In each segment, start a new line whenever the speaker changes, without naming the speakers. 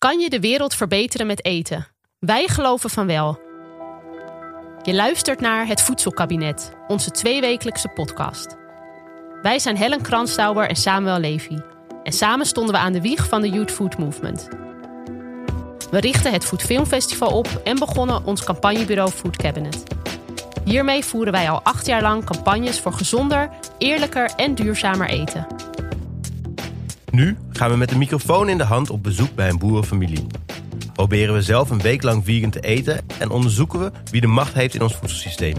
Kan je de wereld verbeteren met eten? Wij geloven van wel. Je luistert naar Het Voedselkabinet, onze tweewekelijkse podcast. Wij zijn Helen Kranstauber en Samuel Levy. En samen stonden we aan de wieg van de Youth Food Movement. We richten het Food Film Festival op en begonnen ons campagnebureau Food Cabinet. Hiermee voeren wij al acht jaar lang campagnes voor gezonder, eerlijker en duurzamer eten.
Nu gaan we met de microfoon in de hand op bezoek bij een boerenfamilie. Proberen we zelf een week lang vegan te eten en onderzoeken we wie de macht heeft in ons voedselsysteem.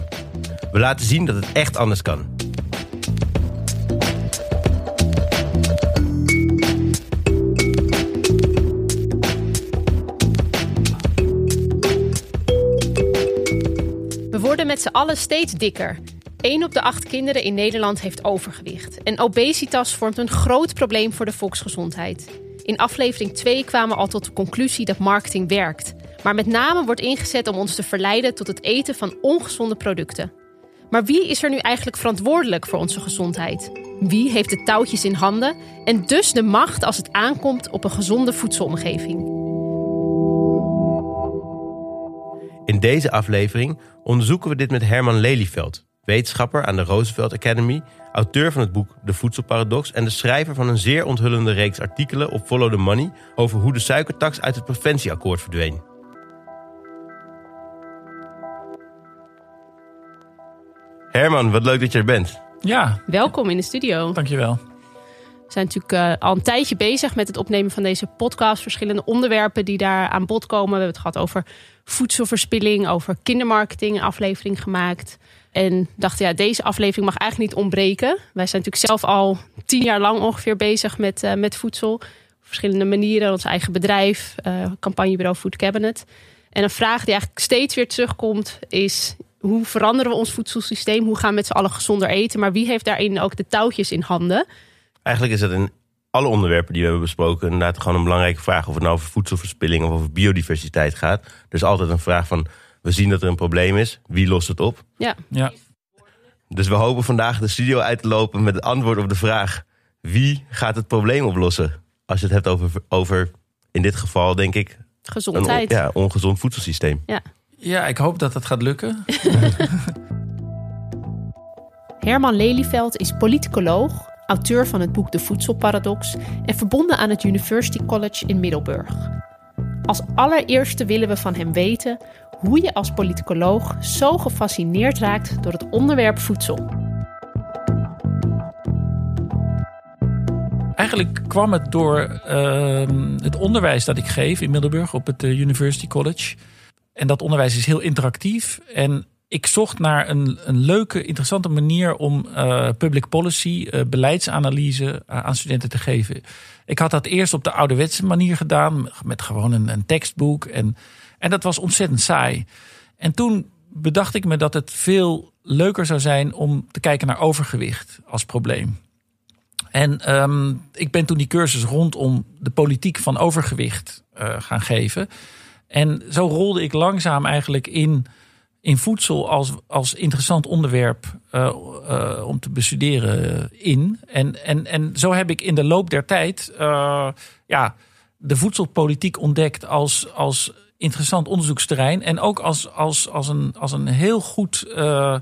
We laten zien dat het echt anders kan.
We worden met z'n allen steeds dikker. 1 op de acht kinderen in Nederland heeft overgewicht. En obesitas vormt een groot probleem voor de volksgezondheid. In aflevering 2 kwamen al tot de conclusie dat marketing werkt. Maar met name wordt ingezet om ons te verleiden tot het eten van ongezonde producten. Maar wie is er nu eigenlijk verantwoordelijk voor onze gezondheid? Wie heeft de touwtjes in handen en dus de macht als het aankomt op een gezonde voedselomgeving?
In deze aflevering onderzoeken we dit met Herman Lelyveld, wetenschapper aan de Roosevelt Academy, auteur van het boek De Voedselparadox en de schrijver van een zeer onthullende reeks artikelen op Follow the Money over hoe de suikertax uit het preventieakkoord verdween. Herman, wat leuk dat je er bent.
Ja,
Welkom in de studio.
dankjewel.
We zijn natuurlijk eh, al een tijdje bezig met het opnemen van deze podcast. Verschillende onderwerpen die daar aan bod komen. We hebben het gehad over voedselverspilling, over kindermarketing, een aflevering gemaakt. En dachten, ja, deze aflevering mag eigenlijk niet ontbreken. Wij zijn natuurlijk zelf al tien jaar lang ongeveer bezig met, eh, met voedsel. Op verschillende manieren, ons eigen bedrijf, eh, campagnebureau Food Cabinet. En een vraag die eigenlijk steeds weer terugkomt is... hoe veranderen we ons voedselsysteem? Hoe gaan we met z'n allen gezonder eten? Maar wie heeft daarin ook de touwtjes in handen?
Eigenlijk is dat in alle onderwerpen die we hebben besproken inderdaad gewoon een belangrijke vraag. Of het nou over voedselverspilling of over biodiversiteit gaat. Er is altijd een vraag van, we zien dat er een probleem is. Wie lost het op?
Ja,
Ja,
Dus we hopen vandaag de studio uit te lopen met het antwoord op de vraag: wie gaat het probleem oplossen? Als je het hebt over, over in dit geval denk ik, een on-
gezondheid.
ja, ongezond voedselsysteem.
ja ik hoop dat dat gaat lukken.
Herman Lelyveld is politicoloog, auteur van het boek De Voedselparadox en verbonden aan het University College in Middelburg. Als allereerste willen we van hem weten hoe je als politicoloog zo gefascineerd raakt door het onderwerp voedsel.
Eigenlijk kwam het door ehm, het onderwijs dat ik geef in Middelburg op het eh, University College. En dat onderwijs is heel interactief. En ik zocht naar een, een leuke, interessante manier om eh, public policy, eh, beleidsanalyse eh, aan studenten te geven. Ik had dat eerst op de ouderwetse manier gedaan, met gewoon een, een tekstboek. En, en dat was ontzettend saai. En toen bedacht ik me dat het veel leuker zou zijn om te kijken naar overgewicht als probleem. En ehm, ik ben toen die cursus rondom de politiek van overgewicht gaan geven. En zo rolde ik langzaam eigenlijk in, in voedsel als, als interessant onderwerp eh, eh, om te bestuderen in. En, en, en zo heb ik in de loop der tijd eh, ja, de voedselpolitiek ontdekt als, als interessant onderzoeksterrein. En ook als, als, als, een, als een heel goed eh,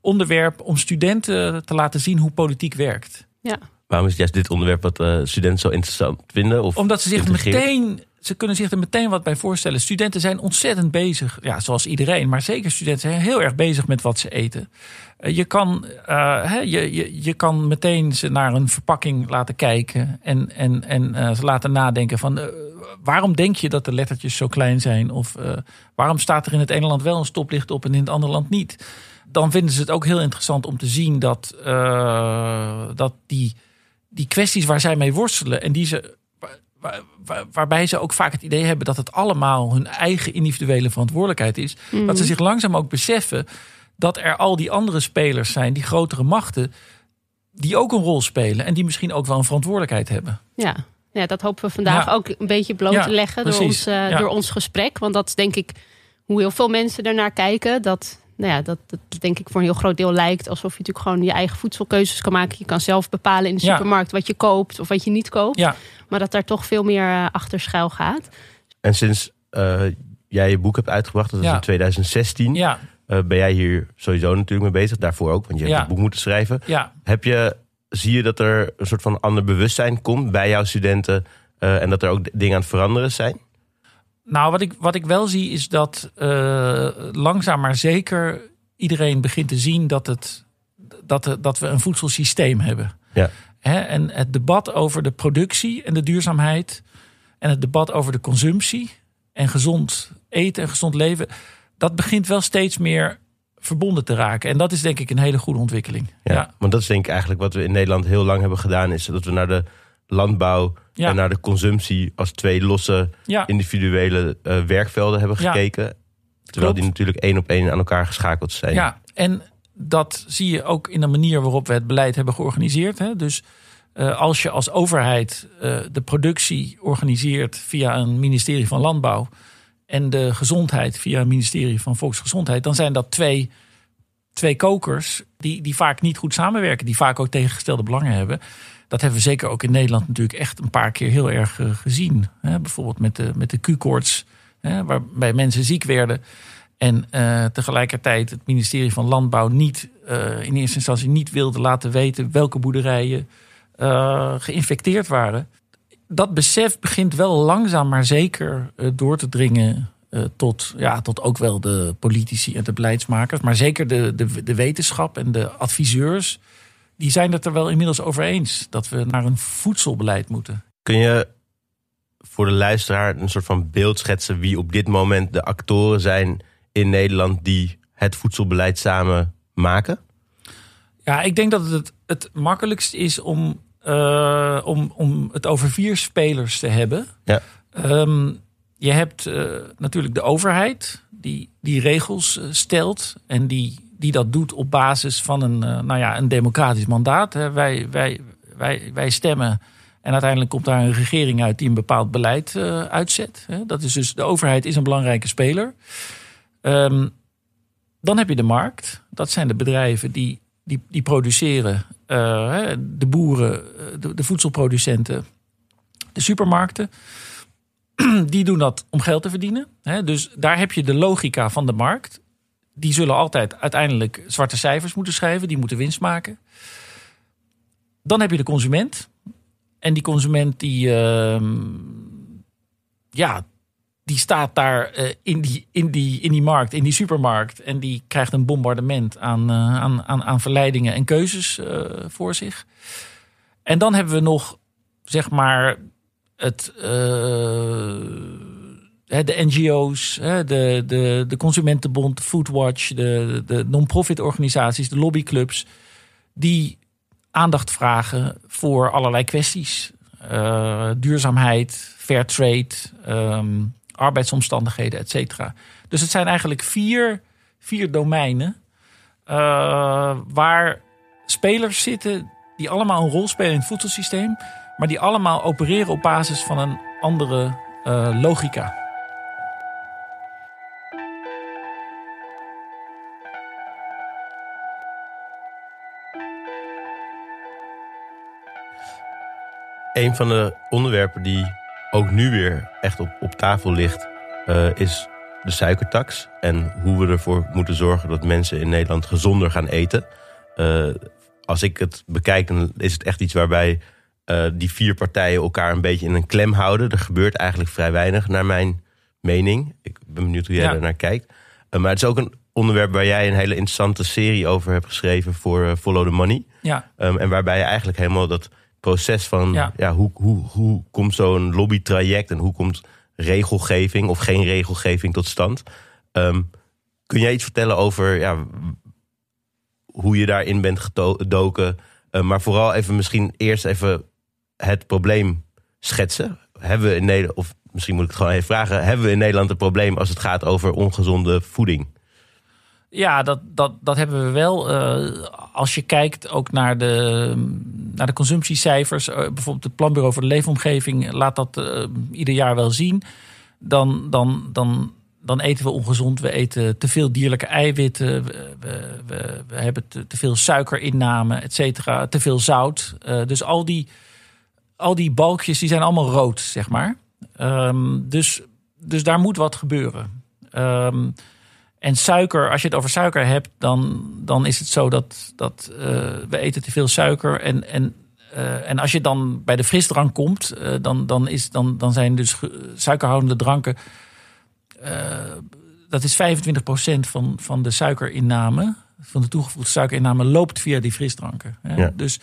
onderwerp om studenten te laten zien hoe politiek werkt.
Ja,
Waarom is juist dit onderwerp wat studenten zo interessant vinden? Of
Omdat ze zich meteen, ze kunnen zich er meteen wat bij voorstellen. Studenten zijn ontzettend bezig, ja, zoals iedereen, maar zeker studenten zijn heel erg bezig met wat ze eten. Eh, Je kan, eh, je, je, je kan meteen ze naar een verpakking laten kijken en, en, en eh, ze laten nadenken van waarom denk je dat de lettertjes zo klein zijn? Of waarom staat er in het ene land wel een stoplicht op en in het andere land niet? Dan vinden ze het ook heel interessant om te zien dat, dat die, die kwesties waar zij mee worstelen en die ze waar- waar- waarbij ze ook vaak het idee hebben dat het allemaal hun eigen individuele verantwoordelijkheid is. Dat ze zich langzaam ook beseffen dat er al die andere spelers zijn, die grotere machten, die ook een rol spelen en die misschien ook wel een verantwoordelijkheid hebben.
ja. ja dat hopen we vandaag
Ja.
ook een beetje bloot
Ja,
te leggen door ons, eh,
Ja.
door ons gesprek. Want dat is denk ik hoe heel veel mensen ernaar kijken. Dat nou ja, dat, dat denk ik voor een heel groot deel lijkt alsof je natuurlijk gewoon je eigen voedselkeuzes kan maken. Je kan zelf bepalen in de
Ja.
supermarkt wat je koopt of wat je niet koopt.
Ja,
Maar dat daar toch veel meer eh, achter schuil gaat.
En sinds eh, jij je boek hebt uitgebracht, dat is
Ja.
in 2016,
ja,
eh, ben jij hier sowieso natuurlijk mee bezig. Daarvoor ook, want je hebt
Ja.
het boek moeten schrijven.
ja.
Heb je, zie je dat er een soort van ander bewustzijn komt bij jouw studenten eh, en dat er ook dingen aan het veranderen zijn?
Nou, wat ik, wat ik wel zie is dat eh, langzaam maar zeker iedereen begint te zien dat, het, dat, dat we een voedselsysteem hebben.
Ja.
Hè, en het debat over de productie en de duurzaamheid en het debat over de consumptie en gezond eten en gezond leven, dat begint wel steeds meer verbonden te raken. En dat is denk ik een hele goede ontwikkeling.
Ja,
Ja,
Want dat is denk ik eigenlijk wat we in Nederland heel lang hebben gedaan, is dat we naar de landbouw
Ja.
en naar de consumptie als twee losse
ja,
individuele eh, werkvelden hebben
Ja.
gekeken. Terwijl
Klopt.
die natuurlijk één op één aan elkaar geschakeld zijn.
Ja, en dat zie je ook in de manier waarop we het beleid hebben georganiseerd. Hè? Dus eh, als je als overheid eh, de productie organiseert via een ministerie van Landbouw en de gezondheid via een ministerie van Volksgezondheid, dan zijn dat twee, twee kokers die, die vaak niet goed samenwerken, die vaak ook tegengestelde belangen hebben. Dat hebben we zeker ook in Nederland natuurlijk echt een paar keer heel erg eh, gezien. Hè? Bijvoorbeeld met de, met de Q-koorts, waarbij mensen ziek werden. En eh, tegelijkertijd het ministerie van Landbouw niet eh, in eerste instantie niet wilde laten weten welke boerderijen geïnfecteerd waren. Dat besef begint wel langzaam maar zeker door te dringen tot, ja, tot ook wel de politici en de beleidsmakers. Maar zeker de, de, de wetenschap en de adviseurs. Die zijn het er wel inmiddels over eens dat we naar een voedselbeleid moeten.
Kun je voor de luisteraar een soort van beeld schetsen wie op dit moment de actoren zijn in Nederland die het voedselbeleid samen maken?
Ja, ik denk dat het het makkelijkst is om, eh, om, om het over vier spelers te hebben.
Ja.
Ehm, je hebt eh, natuurlijk de overheid die, die regels eh, stelt en die, die dat doet op basis van een, eh, nou ja, een democratisch mandaat. Wij, wij, wij, wij stemmen en uiteindelijk komt daar een regering uit die een bepaald beleid eh, uitzet. Dat is dus de overheid is een belangrijke speler. Ehm, dan heb je de markt. Dat zijn de bedrijven die, die, die produceren. eh, de boeren, de, de voedselproducenten, de supermarkten. Die doen dat om geld te verdienen. Dus daar heb je de logica van de markt. Die zullen altijd uiteindelijk zwarte cijfers moeten schrijven. Die moeten winst maken. Dan heb je de consument. En die consument die, ehm, ja, die staat daar eh, in, die, in, die, in die markt, in die supermarkt. En die krijgt een bombardement aan, eh, aan, aan, aan verleidingen en keuzes eh, voor zich. En dan hebben we nog, zeg maar, het, de NGO's, de, de, de Consumentenbond, Foodwatch, de, de non-profit organisaties, de lobbyclubs. Die aandacht vragen voor allerlei kwesties. Eh, duurzaamheid, fair trade, ehm, arbeidsomstandigheden, et cetera. Dus het zijn eigenlijk vier, vier domeinen eh, waar spelers zitten die allemaal een rol spelen in het voedselsysteem, maar die allemaal opereren op basis van een andere eh, logica.
Een van de onderwerpen die ook nu weer echt op, op tafel ligt, eh, is de suikertax. En hoe we ervoor moeten zorgen dat mensen in Nederland gezonder gaan eten. Eh, als ik het bekijk, dan is het echt iets waarbij eh, die vier partijen elkaar een beetje in een klem houden. Er gebeurt eigenlijk vrij weinig, naar mijn mening. Ik ben benieuwd hoe jij
Ja.
naar kijkt. Maar het is ook een onderwerp waar jij een hele interessante serie over hebt geschreven voor Follow the Money.
Ja,
Um, en waarbij je eigenlijk helemaal dat proces van ja.
Ja.
hoe, hoe, hoe komt zo'n lobbytraject en hoe komt regelgeving of geen regelgeving tot stand. Um, kun jij iets vertellen over ja, hoe je daarin bent gedoken? Uh, maar vooral even misschien eerst even het probleem schetsen. Hebben we in Nederland, of misschien moet ik het gewoon even vragen, hebben we in Nederland een probleem als het gaat over ongezonde voeding?
Ja, dat, dat, dat hebben we wel. Eh, als je kijkt ook naar de, naar de consumptiecijfers, eh, bijvoorbeeld het Planbureau voor de Leefomgeving laat dat eh, ieder jaar wel zien. Dan, dan, dan, dan eten we ongezond. We eten te veel dierlijke eiwitten. We, we, hebben te, veel suikerinname, et cetera. Te veel zout. Dus al die, al die balkjes die zijn allemaal rood, zeg maar. Um, dus, dus daar moet wat gebeuren. Um, en suiker, als je het over suiker hebt, dan, dan is het zo dat, dat uh, we eten te veel suiker. En, en, uh, en als je dan bij de frisdrank komt, uh, dan, dan, is, dan, dan zijn dus suikerhoudende dranken. dat is 25% van, van de suikerinname, van de toegevoegde suikerinname, loopt via die frisdranken. Ja. Dus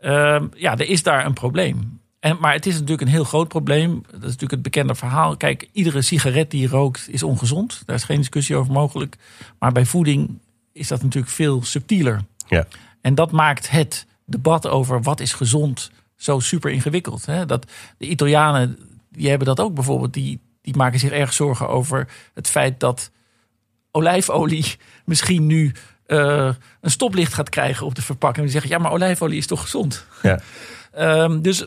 ehm, ja, er is daar een probleem. En, maar het is natuurlijk een heel groot probleem. Dat is natuurlijk het bekende verhaal. Kijk, iedere sigaret die je rookt is ongezond. Daar is geen discussie over mogelijk. Maar bij voeding is dat natuurlijk veel subtieler.
Ja.
En dat maakt het debat over wat is gezond zo super ingewikkeld. Hè? Dat de Italianen, die hebben dat ook bijvoorbeeld. Die, die maken zich erg zorgen over het feit dat olijfolie misschien nu uh, een stoplicht gaat krijgen op de verpakking. Die zeggen, ja, maar olijfolie is toch gezond?
Ja.
um, dus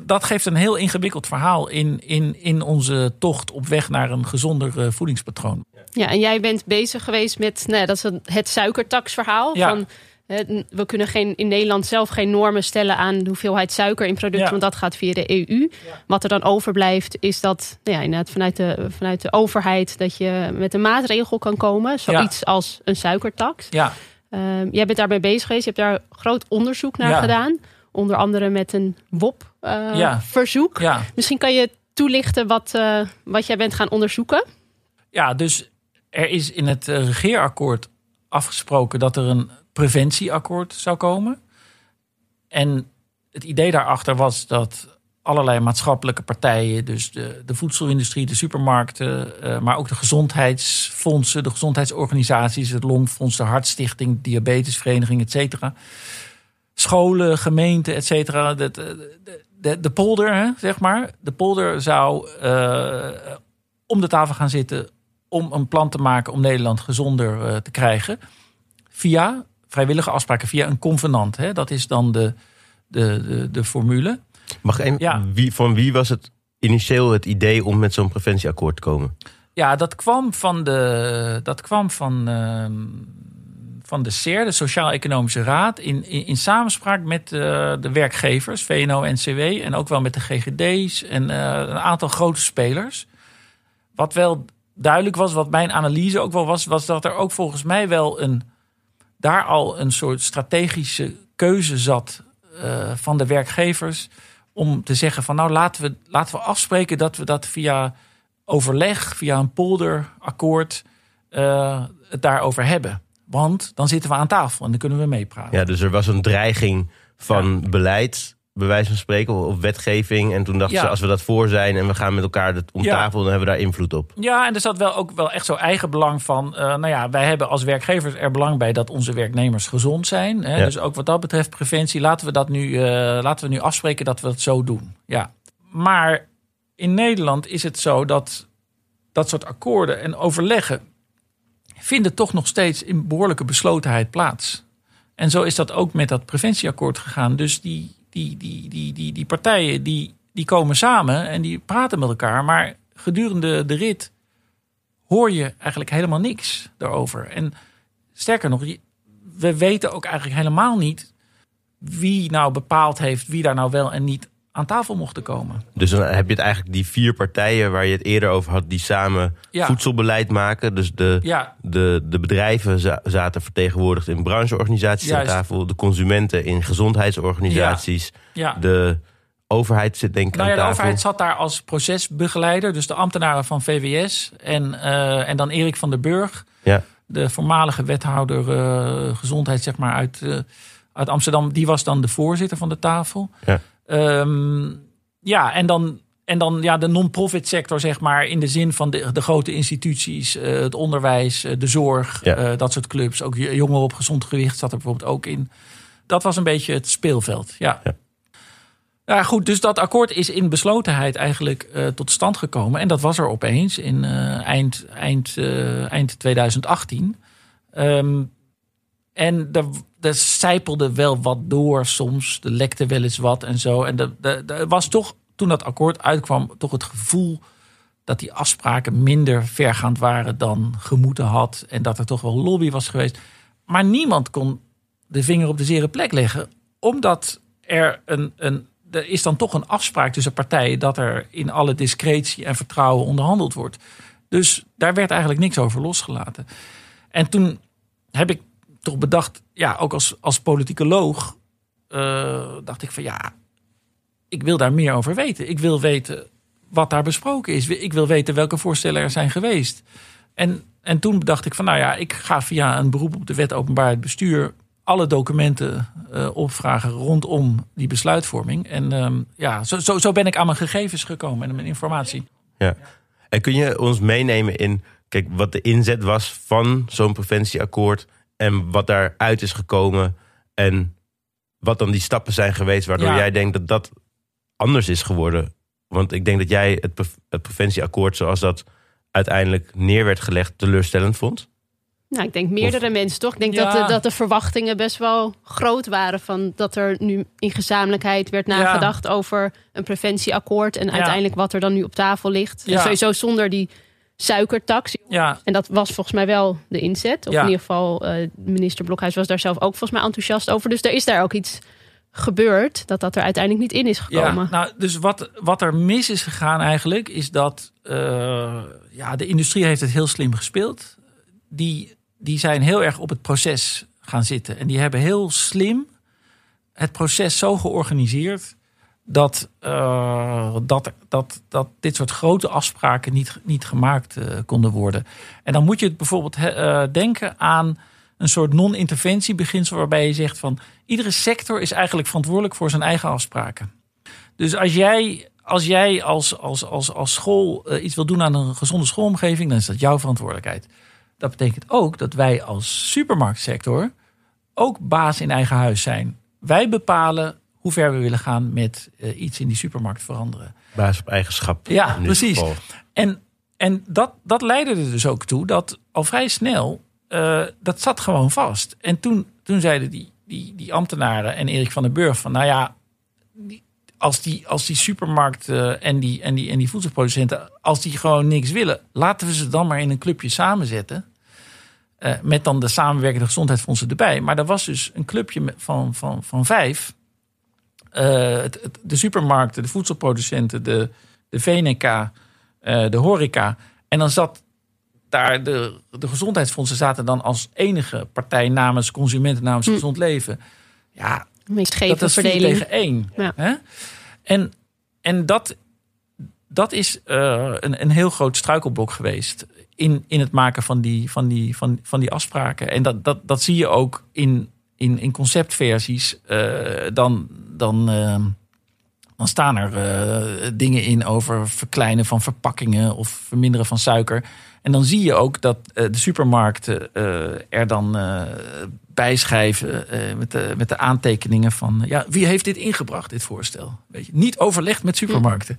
dat geeft een heel ingewikkeld verhaal in, in, in onze tocht op weg naar een gezonder uh, voedingspatroon.
Ja, en jij bent bezig geweest met nou, dat is het suikertaxverhaal.
Ja.
Van, we kunnen geen, in Nederland zelf geen normen stellen aan de hoeveelheid suiker in producten,
Ja.
want dat gaat via de EU. Wat er dan overblijft, is dat nou ja, inderdaad vanuit de, vanuit de overheid dat je met een maatregel kan komen. Zoiets als een suikertax.
Ja,
Ehm, jij bent daarmee bezig geweest. Je hebt daar groot onderzoek naar
Ja.
gedaan. Onder andere met een. WOP-verzoek.
ja.
Misschien kan je toelichten wat, eh, wat jij bent gaan onderzoeken.
ja, dus er is in het eh, regeerakkoord afgesproken dat er een preventieakkoord zou komen. En het idee daarachter was dat allerlei maatschappelijke partijen, dus de, de voedselindustrie, de supermarkten, eh, maar ook de gezondheidsfondsen, de gezondheidsorganisaties, het Longfonds, de Hartstichting, Diabetesvereniging, et cetera. Scholen, gemeenten, et cetera. De, de, de, de polder, hè, zeg maar. De polder zou eh, om de tafel gaan zitten om een plan te maken om Nederland gezonder eh, te krijgen. Via vrijwillige afspraken, via een convenant. Hè. Dat is dan de, de, de, de formule.
Mag
Ja.
wie, van wie was het initieel het idee om met zo'n preventieakkoord te komen?
Ja, dat kwam van de, dat kwam van, ehm, van de SER, de Sociaal-Economische Raad, in, in, in samenspraak met eh, de werkgevers, VNO-NCW, en ook wel met de GGD's en eh, een aantal grote spelers. Wat wel duidelijk was, wat mijn analyse ook wel was, was dat er ook volgens mij wel een, daar al een soort strategische keuze zat eh, van de werkgevers om te zeggen van nou laten we, laten we afspreken dat we dat via overleg, via een polderakkoord, het daarover hebben. Want dan zitten we aan tafel en dan kunnen we meepraten.
Ja, dus er was een dreiging van beleid, bij wijze van spreken, of wetgeving. En toen dachten
Ja.
ze, als we dat voor zijn en we gaan met elkaar dat om
Ja.
tafel, dan hebben we daar invloed op.
Ja, en er zat wel ook wel echt zo eigen belang van. eh, nou ja, wij hebben als werkgevers er belang bij dat onze werknemers gezond zijn. Hè? Dus ook wat dat betreft preventie, laten we dat nu, eh, laten we nu afspreken dat we het zo doen. Ja. Maar in Nederland is het zo dat dat soort akkoorden en overleggen vinden toch nog steeds in behoorlijke beslotenheid plaats. En zo is dat ook met dat preventieakkoord gegaan. Dus die, die, die, die, die, die partijen die, die komen samen en die praten met elkaar. Maar gedurende de rit hoor je eigenlijk helemaal niks daarover. En sterker nog, we weten ook eigenlijk helemaal niet wie nou bepaald heeft wie daar nou wel en niet aan tafel mochten komen.
Dus dan heb je het eigenlijk die vier partijen waar je het eerder over had, die samen
Ja.
voedselbeleid maken. Dus de,
Ja,
de, de bedrijven za- zaten vertegenwoordigd in brancheorganisaties
Juist.
aan tafel. De consumenten in gezondheidsorganisaties.
ja.
De overheid zit denk ik
Nou ja,
aan
de
tafel.
overheid zat daar als procesbegeleider. Dus de ambtenaren van VWS. En, eh, en dan Erik van der Burg.
Ja.
De voormalige wethouder eh, gezondheid zeg maar, uit, eh, uit Amsterdam. Die was dan de voorzitter van de tafel.
Ja.
Ehm, ja, en dan, en dan ja, de non-profit sector, zeg maar, in de zin van de, de grote instituties, eh, het onderwijs, eh, de zorg,
Ja.
eh, dat soort clubs. Ook jongeren op gezond gewicht zat er bijvoorbeeld ook in. Dat was een beetje het speelveld. Ja.
Ja.
Ja, goed, dus dat akkoord is in beslotenheid eigenlijk tot stand gekomen. En dat was er opeens in eind, eind, eind 2018. Ehm, en er, er zijpelde wel wat door soms. Er lekte wel eens wat en zo. En er was toch, toen dat akkoord uitkwam, toch het gevoel dat die afspraken minder vergaand waren dan gemoeten had. En dat er toch wel lobby was geweest. Maar niemand kon de vinger op de zere plek leggen. Omdat er een, een. Er is dan toch een afspraak tussen partijen dat er in alle discretie en vertrouwen onderhandeld wordt. Dus daar werd eigenlijk niks over losgelaten. En toen heb ik toch bedacht, ja, ook als, als politicoloog, uh, dacht ik van ja, ik wil daar meer over weten. Ik wil weten wat daar besproken is. Ik wil weten welke voorstellen er zijn geweest. En, en toen dacht ik van nou ja, ik ga via een beroep op de wet openbaarheid bestuur alle documenten uh, opvragen rondom die besluitvorming. En um, ja, zo, zo, zo ben ik aan mijn gegevens gekomen en mijn informatie.
Ja. En kun je ons meenemen in kijk, wat de inzet was van zo'n preventieakkoord en wat daaruit is gekomen en wat dan die stappen zijn geweest waardoor jij denkt dat dat anders is geworden? Want ik denk dat jij het, het preventieakkoord zoals dat uiteindelijk neer werd gelegd teleurstellend vond.
Nou, ik denk meerdere mensen toch. Ik denk dat, de, dat de verwachtingen best wel groot waren van dat er nu in gezamenlijkheid werd nagedacht over een preventieakkoord en uiteindelijk wat er dan nu op tafel ligt. En sowieso zonder die suikertax.
Ja.
En dat was volgens mij wel de inzet. Of in ieder geval, uh, minister Blokhuis was daar zelf ook volgens mij enthousiast over. Dus er is daar ook iets gebeurd dat dat er uiteindelijk niet in is gekomen.
Ja, nou, dus wat, wat er mis is gegaan eigenlijk, is dat uh, ja, de industrie heeft het heel slim gespeeld. Die, die zijn heel erg op het proces gaan zitten. En die hebben heel slim het proces zo georganiseerd dat, uh, dat, dat, dat dit soort grote afspraken niet, niet gemaakt uh, konden worden. En dan moet je het bijvoorbeeld uh, denken aan een soort non-interventiebeginsel waarbij je zegt van iedere sector is eigenlijk verantwoordelijk voor zijn eigen afspraken. Dus als jij als, jij als, als, als, als school iets wil doen aan een gezonde schoolomgeving, dan is dat jouw verantwoordelijkheid. Dat betekent ook dat wij als supermarktsector ook baas in eigen huis zijn. Wij bepalen hoe ver we willen gaan met uh, iets in die supermarkt veranderen.
Baas op eigenschap.
Ja, precies. En, en dat, dat leidde er dus ook toe dat al vrij snel, uh, dat zat gewoon vast. En toen, toen zeiden die, die, die ambtenaren en Erik van den Burg van, nou ja, die, als die, als die supermarkten en die, en, die, en die voedselproducenten, als die gewoon niks willen, laten we ze dan maar in een clubje samenzetten. Uh, met dan de samenwerkende gezondheidsfondsen erbij. Maar er was dus een clubje van, van, van vijf. Het, het, de supermarkten, de voedselproducenten, de, de VNK, uh, de horeca. En dan zat daar de, de gezondheidsfondsen zaten dan als enige partij namens consumenten, namens hm. gezond leven. Ja, dat is verdeling. tegen één. Ja. Hè? En, en dat, dat is uh, een, een heel groot struikelblok geweest in, in het maken van die, van die, van, van die afspraken. En dat, dat, dat zie je ook in, in, in conceptversies. Uh, dan, dan, uh, dan staan er uh, dingen in over verkleinen van verpakkingen of verminderen van suiker. En dan zie je ook dat de supermarkten er dan bijschrijven met, de, met de aantekeningen van... ja, wie heeft dit ingebracht, dit voorstel? Weet je, niet overlegd met supermarkten.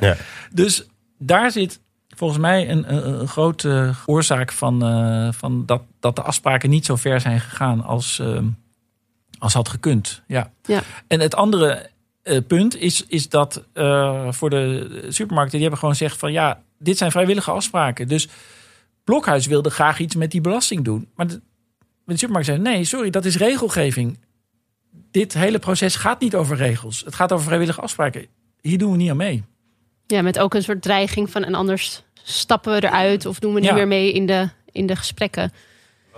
Ja. dus daar zit volgens mij een, een, grote oorzaak van, uh, van dat, dat de afspraken niet zo ver zijn gegaan als, uh, als had gekund. Ja.
ja.
En het andere uh, punt is, is dat voor de supermarkten, die hebben gewoon gezegd van ja, dit zijn vrijwillige afspraken. Dus Blokhuis wilde graag iets met die belasting doen. Maar de, de supermarkt zei nee, sorry, dat is regelgeving. Dit hele proces gaat niet over regels. Het gaat over vrijwillige afspraken. Hier doen we niet aan mee.
Ja, met ook een soort dreiging van en anders stappen we eruit of doen we niet meer mee in de, in de gesprekken.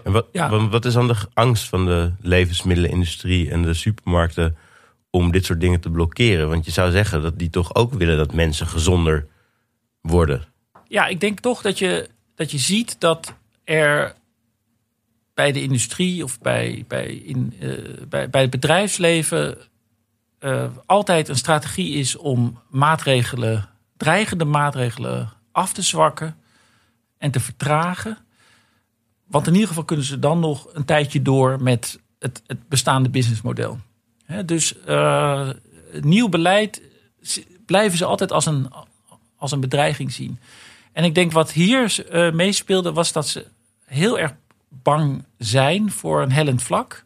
En wat, ja. wat is dan de angst van de levensmiddelenindustrie en de supermarkten om dit soort dingen te blokkeren? Want je zou zeggen dat die toch ook willen dat mensen gezonder worden.
Ja, ik denk toch dat je, dat je ziet dat er bij de industrie of bij, bij, in, uh, bij, bij het bedrijfsleven uh, altijd een strategie is om maatregelen, dreigende maatregelen af te zwakken en te vertragen. Want in ieder geval kunnen ze dan nog een tijdje door met het, het bestaande businessmodel. dus uh, nieuw beleid blijven ze altijd als een, als een bedreiging zien. En ik denk wat hier uh, meespeelde was dat ze heel erg bang zijn voor een hellend vlak.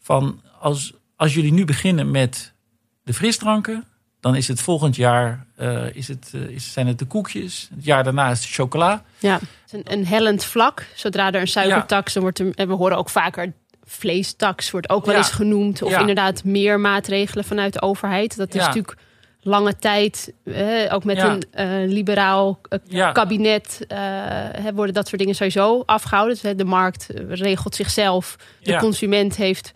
Van als, als jullie nu beginnen met de frisdranken, dan is het volgend jaar uh, is het, uh, is, zijn het de koekjes. Het jaar daarna is het chocola.
Ja, het is een, een hellend vlak. Zodra er een suikertax, dan wordt er, en we horen ook vaker vleestax wordt ook wel eens genoemd. Of inderdaad meer maatregelen vanuit de overheid. Dat is natuurlijk lange tijd, eh, ook met een uh, liberaal uh, kabinet, worden dat soort dingen sowieso afgehouden. Dus, de markt regelt zichzelf. De consument heeft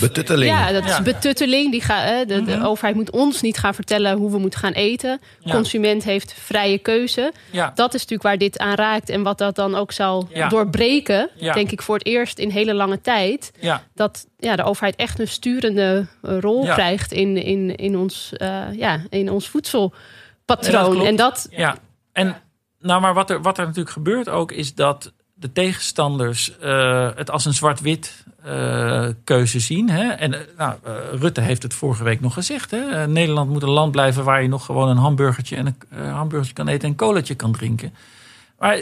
Betutteling.
Ja, dat is betutteling. Die ga, de, de, mhm. overheid moet ons niet gaan vertellen hoe we moeten gaan eten. Consument heeft vrije keuze. Dat is natuurlijk waar dit aan raakt. En wat dat dan ook zal doorbreken, denk ik voor het eerst in hele lange tijd. Dat ja, de overheid echt een sturende eh, rol krijgt in, in, in, ons, uh, ja, in ons voedselpatroon. En dat,
ja. En nou, maar wat er, wat er natuurlijk gebeurt ook, is dat de tegenstanders uh, het als een zwart-wit uh, keuze zien. Hè? En uh, nou, Rutte heeft het vorige week nog gezegd. Hè? Nederland moet een land blijven waar je nog gewoon een hamburgertje, en een hamburgertje kan eten en een koletje kan drinken. Maar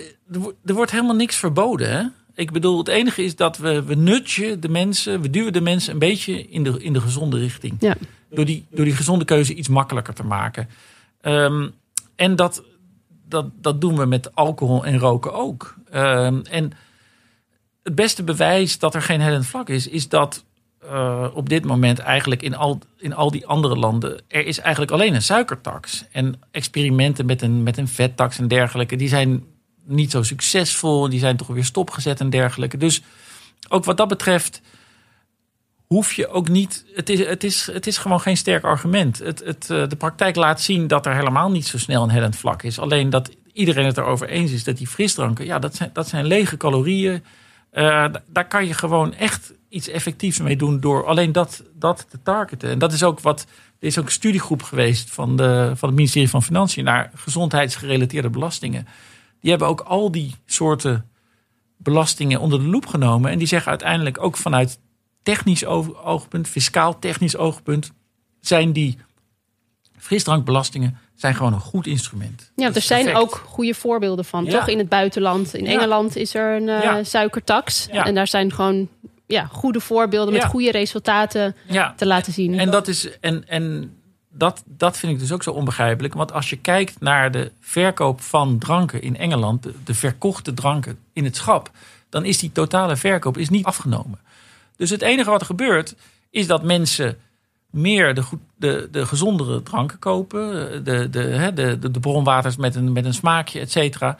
er, wordt helemaal niks verboden. Hè? Ik bedoel, het enige is dat we, we nutje de mensen, we duwen de mensen een beetje in de, in de gezonde richting. Ja. Door, die, door die gezonde keuze iets makkelijker te maken. Um, en dat, dat, dat doen we met alcohol en roken ook. Um, en het beste bewijs dat er geen hellend vlak is, is dat uh, op dit moment eigenlijk in al, in al die andere landen, er is eigenlijk alleen een suikertax. En experimenten met een, met een vettax en dergelijke, die zijn niet zo succesvol. Die zijn toch weer stopgezet en dergelijke. Dus ook wat dat betreft hoef je ook niet. Het is, het is, het is gewoon geen sterk argument. Het, het, eh, de praktijk laat zien dat er helemaal niet zo snel een hellend vlak is. Alleen dat iedereen het erover eens is dat die frisdranken, ja, dat zijn, dat zijn lege calorieën. Uh, daar kan je gewoon echt iets effectiefs mee doen door alleen dat, dat te targeten. En dat is ook wat. Er is ook een studiegroep geweest van, de, van het ministerie van Financiën naar gezondheidsgerelateerde belastingen. Die hebben ook al die soorten belastingen onder de loep genomen. En die zeggen uiteindelijk ook vanuit technisch oogpunt, fiscaal technisch oogpunt, zijn die frisdrankbelastingen zijn gewoon een goed instrument.
Ja, er zijn ook goede voorbeelden van, toch? In het buitenland. In Engeland is er een uh, suikertax. En daar zijn gewoon ja, goede voorbeelden met goede resultaten te laten zien.
En dat is. En, en dat, dat vind ik dus ook zo onbegrijpelijk. Want als je kijkt naar de verkoop van dranken in Engeland, de, de verkochte dranken in het schap, dan is die totale verkoop is niet afgenomen. Dus het enige wat er gebeurt, is dat mensen meer de, goed, de, de gezondere dranken kopen. De, de, de, de, de bronwaters met een, met een smaakje, et cetera.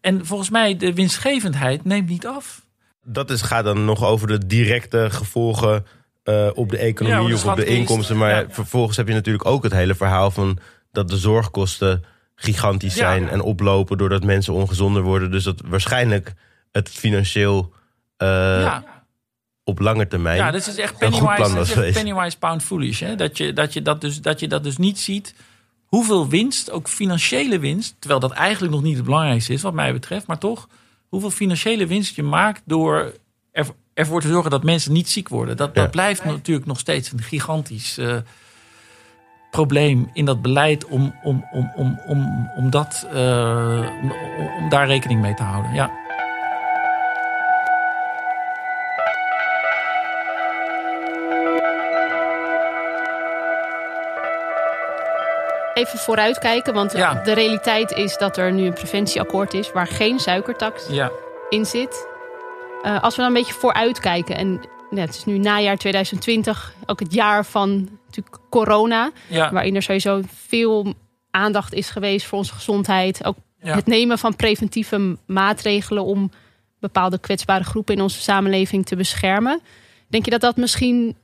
En volgens mij, de winstgevendheid neemt niet af.
Dat is, gaat dan nog over de directe gevolgen uh, op de economie ja, of op de inkomsten. Maar vervolgens heb je natuurlijk ook het hele verhaal van dat de zorgkosten gigantisch zijn en oplopen doordat mensen ongezonder worden. Dus dat waarschijnlijk het financieel uh, op lange termijn.
Ja, dat is echt pennywise, is pennywise pound foolish. Hè? Dat, je, dat, je dat, dus, dat je dat dus niet ziet. Hoeveel winst, ook financiële winst, terwijl dat eigenlijk nog niet het belangrijkste is, wat mij betreft, maar toch, hoeveel financiële winst je maakt door er, ervoor te zorgen dat mensen niet ziek worden. Dat, dat blijft natuurlijk nog steeds een gigantisch uh, probleem in dat beleid om, om, om, om, om, om, dat, uh, om, om daar rekening mee te houden. Ja.
Even vooruitkijken, want de realiteit is dat er nu een preventieakkoord is waar geen suikertax ja. in zit. Uh, als we dan een beetje vooruitkijken, en het is nu najaar 2020, ook het jaar van natuurlijk corona, waarin er sowieso veel aandacht is geweest voor onze gezondheid. Ook het nemen van preventieve maatregelen om bepaalde kwetsbare groepen in onze samenleving te beschermen. Denk je dat dat misschien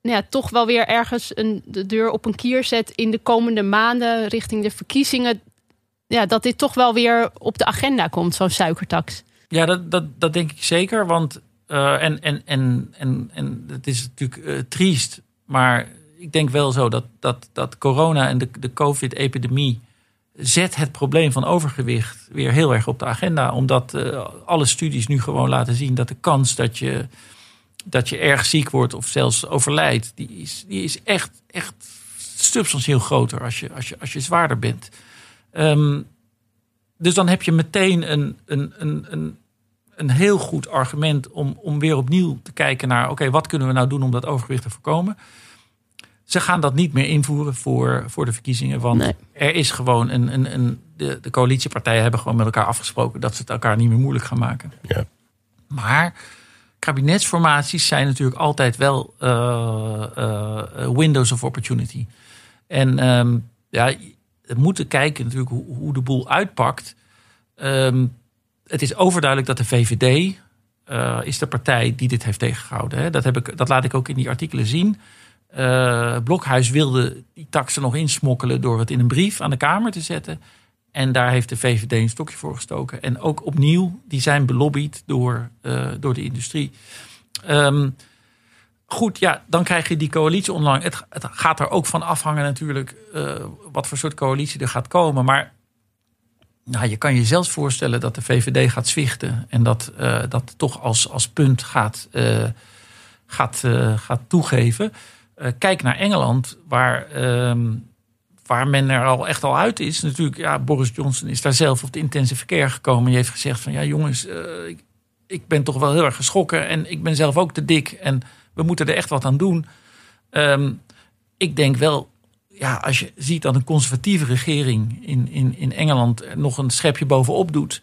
ja, toch wel weer ergens een, de deur op een kier zet in de komende maanden richting de verkiezingen? Ja, dat dit toch wel weer op de agenda komt, zo'n suikertax.
Ja, dat, dat, dat denk ik zeker. Want uh, en, en, en, en, en het is natuurlijk uh, triest. Maar ik denk wel zo dat, dat, dat corona en de, de COVID-epidemie zet het probleem van overgewicht weer heel erg op de agenda. Omdat uh, alle studies nu gewoon laten zien dat de kans dat je, dat je erg ziek wordt of zelfs overlijdt, die is, die is echt, echt substantieel groter als je, als je, als je zwaarder bent. Um, dus dan heb je meteen een, een, een, een, een heel goed argument om, om weer opnieuw te kijken naar: oké, wat kunnen we nou doen om dat overgewicht te voorkomen? Ze gaan dat niet meer invoeren voor, voor de verkiezingen. Want
Nee.
er is gewoon een. een, een de, de coalitiepartijen hebben gewoon met elkaar afgesproken dat ze het elkaar niet meer moeilijk gaan maken.
Ja.
Maar kabinetsformaties zijn natuurlijk altijd wel eh, eh, windows of opportunity. En ehm, ja, we moeten kijken natuurlijk hoe, hoe de boel uitpakt. Ehm, het is overduidelijk dat de VVD eh, is de partij die dit heeft tegengehouden. Hè. Dat, heb ik, dat laat ik ook in die artikelen zien. Blokhuis wilde die taxen nog insmokkelen door het in een brief aan de Kamer te zetten. En daar heeft de VVD een stokje voor gestoken. En ook opnieuw, die zijn belobbyd door, eh, door de industrie. Ehm, goed, ja, dan krijg je die coalitie online. Het, gaat er ook van afhangen natuurlijk eh, wat voor soort coalitie er gaat komen. Maar nou, je kan je zelfs voorstellen dat de VVD gaat zwichten. En dat eh, dat toch als, als punt gaat, gaat, gaat toegeven. Kijk naar Engeland, waar, ehm, waar men er al echt al uit is. Natuurlijk, ja, Boris Johnson is daar zelf op de intensive care gekomen. Die heeft gezegd van ja jongens, eh, ik, ik ben toch wel heel erg geschrokken. En ik ben zelf ook te dik. En we moeten er echt wat aan doen. Ehm, ik denk wel, ja, als je ziet dat een conservatieve regering in, in, in Engeland nog een schepje bovenop doet,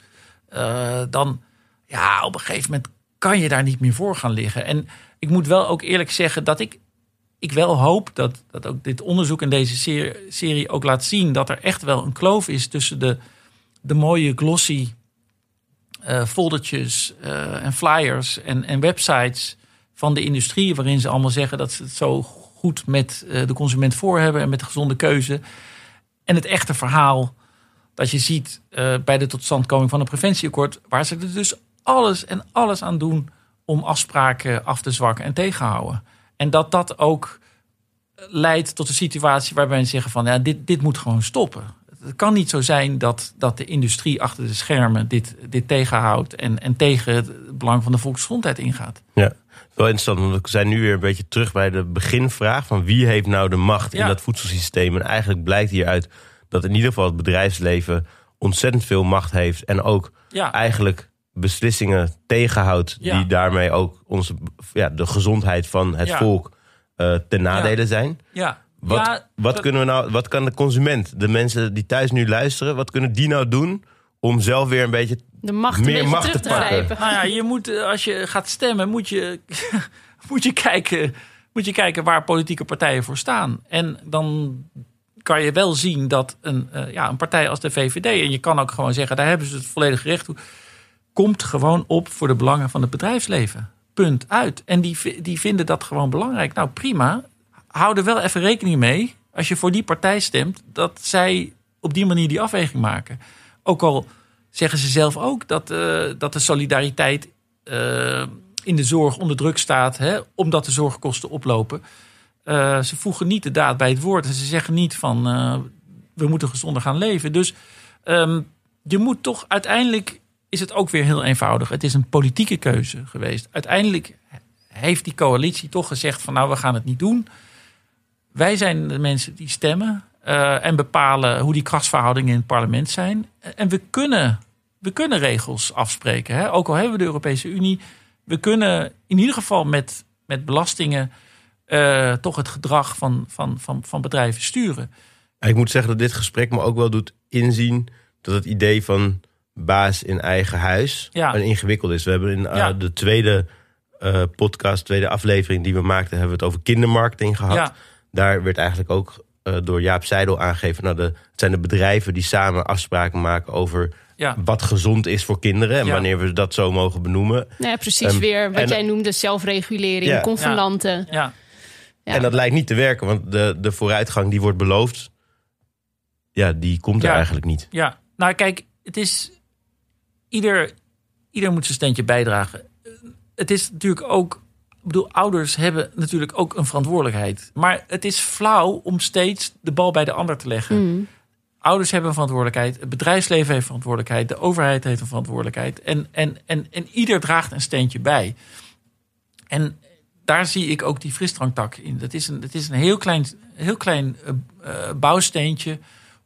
eh, dan ja, op een gegeven moment kan je daar niet meer voor gaan liggen. En ik moet wel ook eerlijk zeggen dat ik, ik wel hoop dat, dat ook dit onderzoek in deze serie, ook laat zien dat er echt wel een kloof is tussen de, de mooie glossy eh, foldertjes eh, en flyers en, en websites van de industrie, waarin ze allemaal zeggen dat ze het zo goed met eh, de consument voor hebben en met de gezonde keuze. En het echte verhaal dat je ziet bij de totstandkoming van een preventieakkoord, waar ze er dus alles en alles aan doen om afspraken af te zwakken en tegenhouden. En dat dat ook leidt tot een situatie waarbij ze zeggen van ja, dit, dit moet gewoon stoppen. Het kan niet zo zijn dat, dat de industrie achter de schermen dit, dit tegenhoudt en, en tegen het belang van de volksgezondheid ingaat.
Ja, wel interessant, want we zijn nu weer een beetje terug bij de beginvraag van wie heeft nou de macht in
Ja.
dat voedselsysteem. En eigenlijk blijkt hieruit dat in ieder geval het bedrijfsleven ontzettend veel macht heeft en ook
Ja,
eigenlijk beslissingen tegenhoudt
Ja.
die daarmee ook onze, ja, de gezondheid van het
Ja.
volk eh, ten nadele zijn.
ja.
Wat,
ja,
wat, kunnen we nou, wat kan de consument, de mensen die thuis nu luisteren, wat kunnen die nou doen om zelf weer een beetje
De macht
Meer
een beetje
macht
terug
te
te
pakken.
grijpen.
Nou ja, je moet, eh, als je gaat stemmen, moet je, moet je, kijken, moet je kijken waar politieke partijen voor staan. En dan kan je wel zien dat een, eh, ja, een partij als de VVD, en je kan ook gewoon zeggen, daar hebben ze het volledig recht toe, komt gewoon op voor de belangen van het bedrijfsleven. Punt uit. En die, die vinden dat gewoon belangrijk. Nou, prima. Hou er wel even rekening mee, als je voor die partij stemt, dat zij op die manier die afweging maken. Ook al zeggen ze zelf ook dat, eh, dat de solidariteit eh, in de zorg onder druk staat, hè, omdat de zorgkosten oplopen. Eh, ze voegen niet de daad bij het woord en ze zeggen niet van we moeten gezonder gaan leven. Dus ehm, je moet toch uiteindelijk is het ook weer heel eenvoudig. Het is een politieke keuze geweest. Uiteindelijk heeft die coalitie toch gezegd van nou we gaan het niet doen. Wij zijn de mensen die stemmen eh, en bepalen hoe die krachtsverhoudingen in het parlement zijn. En we kunnen, we kunnen regels afspreken. Hè? Ook al hebben we de Europese Unie. We kunnen in ieder geval met, met belastingen eh, toch het gedrag van, van, van, van bedrijven sturen.
Ik moet zeggen dat dit gesprek me ook wel doet inzien dat het idee van baas in eigen huis
Ja.
een ingewikkeld is. We hebben in eh,
Ja.
de tweede eh, podcast, tweede aflevering die we maakten, hebben we het over kindermarketing gehad.
Ja.
Daar werd eigenlijk ook eh, door Jaap Seidel aangegeven, nou de, het zijn de bedrijven die samen afspraken maken over
Ja.
wat gezond is voor kinderen en
Ja.
wanneer we dat zo mogen benoemen.
Ja, precies
Ehm,
weer wat
en-
jij noemde, zelfregulering,
Ja.
convenanten.
Ja,
Ja.
En dat lijkt niet te werken, want de, de vooruitgang die wordt beloofd, ja, die komt er
Ja.
eigenlijk niet.
Ja, nou kijk, het is. Ieder, ieder moet zijn steentje bijdragen. Het is natuurlijk ook. Ik bedoel, ouders hebben natuurlijk ook een verantwoordelijkheid. Maar het is flauw om steeds de bal bij de ander te leggen.
Mm.
Ouders hebben een verantwoordelijkheid. Het bedrijfsleven heeft verantwoordelijkheid. De overheid heeft een verantwoordelijkheid. En, en, en, en ieder draagt een steentje bij. En daar zie ik ook die frisdranktak in. Dat is een, dat is een heel klein, heel klein eh, eh, bouwsteentje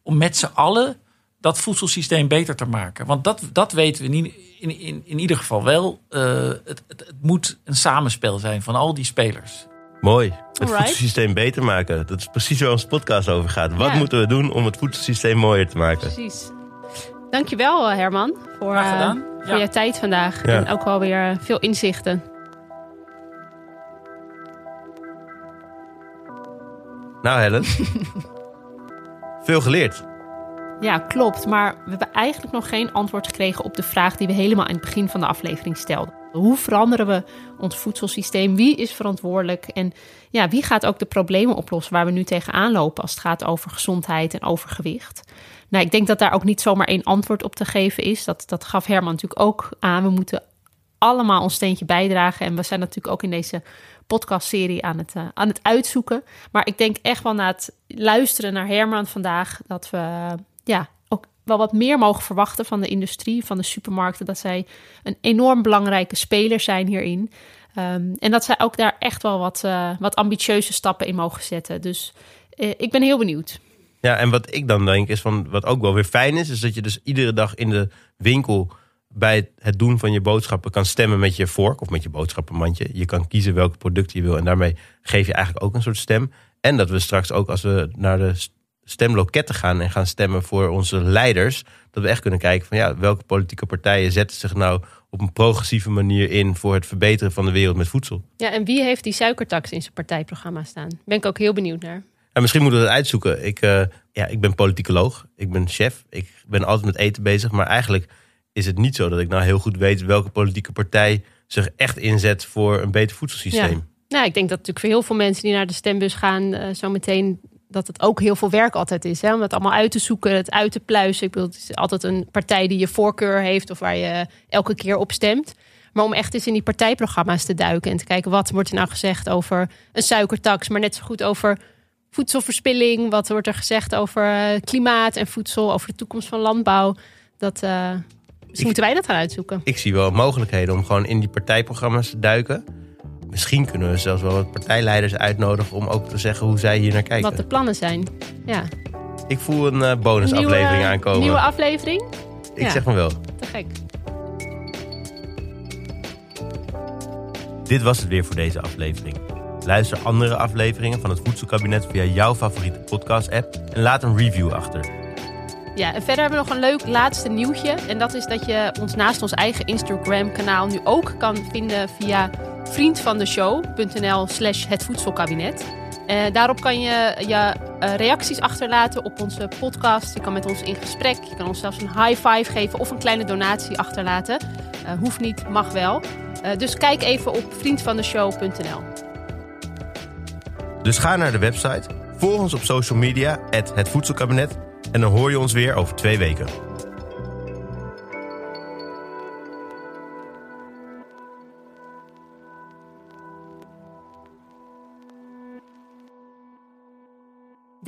om met z'n allen dat voedselsysteem beter te maken. Want dat, dat weten we niet, in, in, in ieder geval wel. Eh, het, het, het moet een samenspel zijn van al die spelers.
Mooi. Het
Alright.
voedselsysteem beter maken. Dat is precies waar onze podcast over gaat. Wat
Ja.
moeten we doen om het voedselsysteem mooier te maken?
Precies. Dankjewel, eh, Herman, voor, eh, voor
Ja.
je tijd vandaag.
Ja.
En ook wel weer veel inzichten.
Nou, Helen. Veel geleerd.
Ja, klopt. Maar we hebben eigenlijk nog geen antwoord gekregen op de vraag die we helemaal aan het begin van de aflevering stelden. Hoe veranderen we ons voedselsysteem? Wie is verantwoordelijk? En ja, wie gaat ook de problemen oplossen waar we nu tegenaan lopen als het gaat over gezondheid en overgewicht? Nou, ik denk dat daar ook niet zomaar één antwoord op te geven is. Dat, dat gaf Herman natuurlijk ook aan. We moeten allemaal ons steentje bijdragen. En we zijn natuurlijk ook in deze podcastserie aan het, eh, aan het uitzoeken. Maar ik denk echt wel na het luisteren naar Herman vandaag... dat we ja, ook wel wat meer mogen verwachten van de industrie, van de supermarkten. Dat zij een enorm belangrijke speler zijn hierin. Ehm, en dat zij ook daar echt wel wat, eh, wat ambitieuze stappen in mogen zetten. Dus eh, ik ben heel benieuwd.
Ja, en wat ik dan denk is van wat ook wel weer fijn is, is dat je dus iedere dag in de winkel bij het doen van je boodschappen kan stemmen met je vork of met je boodschappenmandje. Je kan kiezen welke producten je wil en daarmee geef je eigenlijk ook een soort stem. En dat we straks ook als we naar de stemloketten gaan en gaan stemmen voor onze leiders, dat we echt kunnen kijken van ja, welke politieke partijen zetten zich nou op een progressieve manier in voor het verbeteren van de wereld met voedsel.
Ja, en wie heeft die suikertax in zijn partijprogramma staan? Ben ik ook heel benieuwd naar.
En misschien moeten we dat uitzoeken. Ik, eh, ja, ik ben politicoloog, ik ben chef, ik ben altijd met eten bezig. Maar eigenlijk is het niet zo dat ik nou heel goed weet welke politieke partij zich echt inzet voor een beter voedselsysteem.
Ja. Nou, ik denk dat natuurlijk voor heel veel mensen die naar de stembus gaan, eh, zo meteen dat het ook heel veel werk altijd is. Hè? Om dat allemaal uit te zoeken, het uit te pluizen. Ik bedoel, het is altijd een partij die je voorkeur heeft of waar je elke keer op stemt. Maar om echt eens in die partijprogramma's te duiken en te kijken wat wordt er nou gezegd over een suikertax, maar net zo goed over voedselverspilling. Wat wordt er gezegd over eh, klimaat en voedsel, over de toekomst van landbouw. Dat, eh,
Ik-
moeten wij dat gaan uitzoeken.
Ik zie wel mogelijkheden om gewoon in die partijprogramma's te duiken. Misschien kunnen we zelfs wel wat partijleiders uitnodigen om ook te zeggen hoe zij hier naar kijken.
Wat de plannen zijn. Ja.
Ik voel een eh, bonusaflevering
Nieuwe-
aankomen.
Nieuwe aflevering?
ik
ja.
zeg maar wel.
Te gek.
Dit was het weer voor deze aflevering. Luister andere afleveringen van het Voedselkabinet via jouw favoriete podcast-app en laat een review achter.
Ja, en verder hebben we nog een leuk laatste nieuwtje. En dat is dat je ons naast ons eigen Instagram-kanaal nu ook kan vinden via vriendvandeshow.nl slash het voedselkabinet. Eh, daarop kan je je eh, reacties achterlaten op onze podcast. Je kan met ons in gesprek. Je kan ons zelfs een high five geven of een kleine donatie achterlaten. Eh, hoeft niet, mag wel. Dus kijk even op vriendvandeshow.nl.
Dus ga naar de website, volg ons op social media, het Voedselkabinet, en dan hoor je ons weer over twee weken.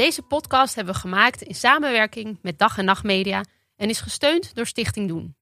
Deze podcast hebben we gemaakt in samenwerking met Dag en Nacht Media en is gesteund door Stichting Doen.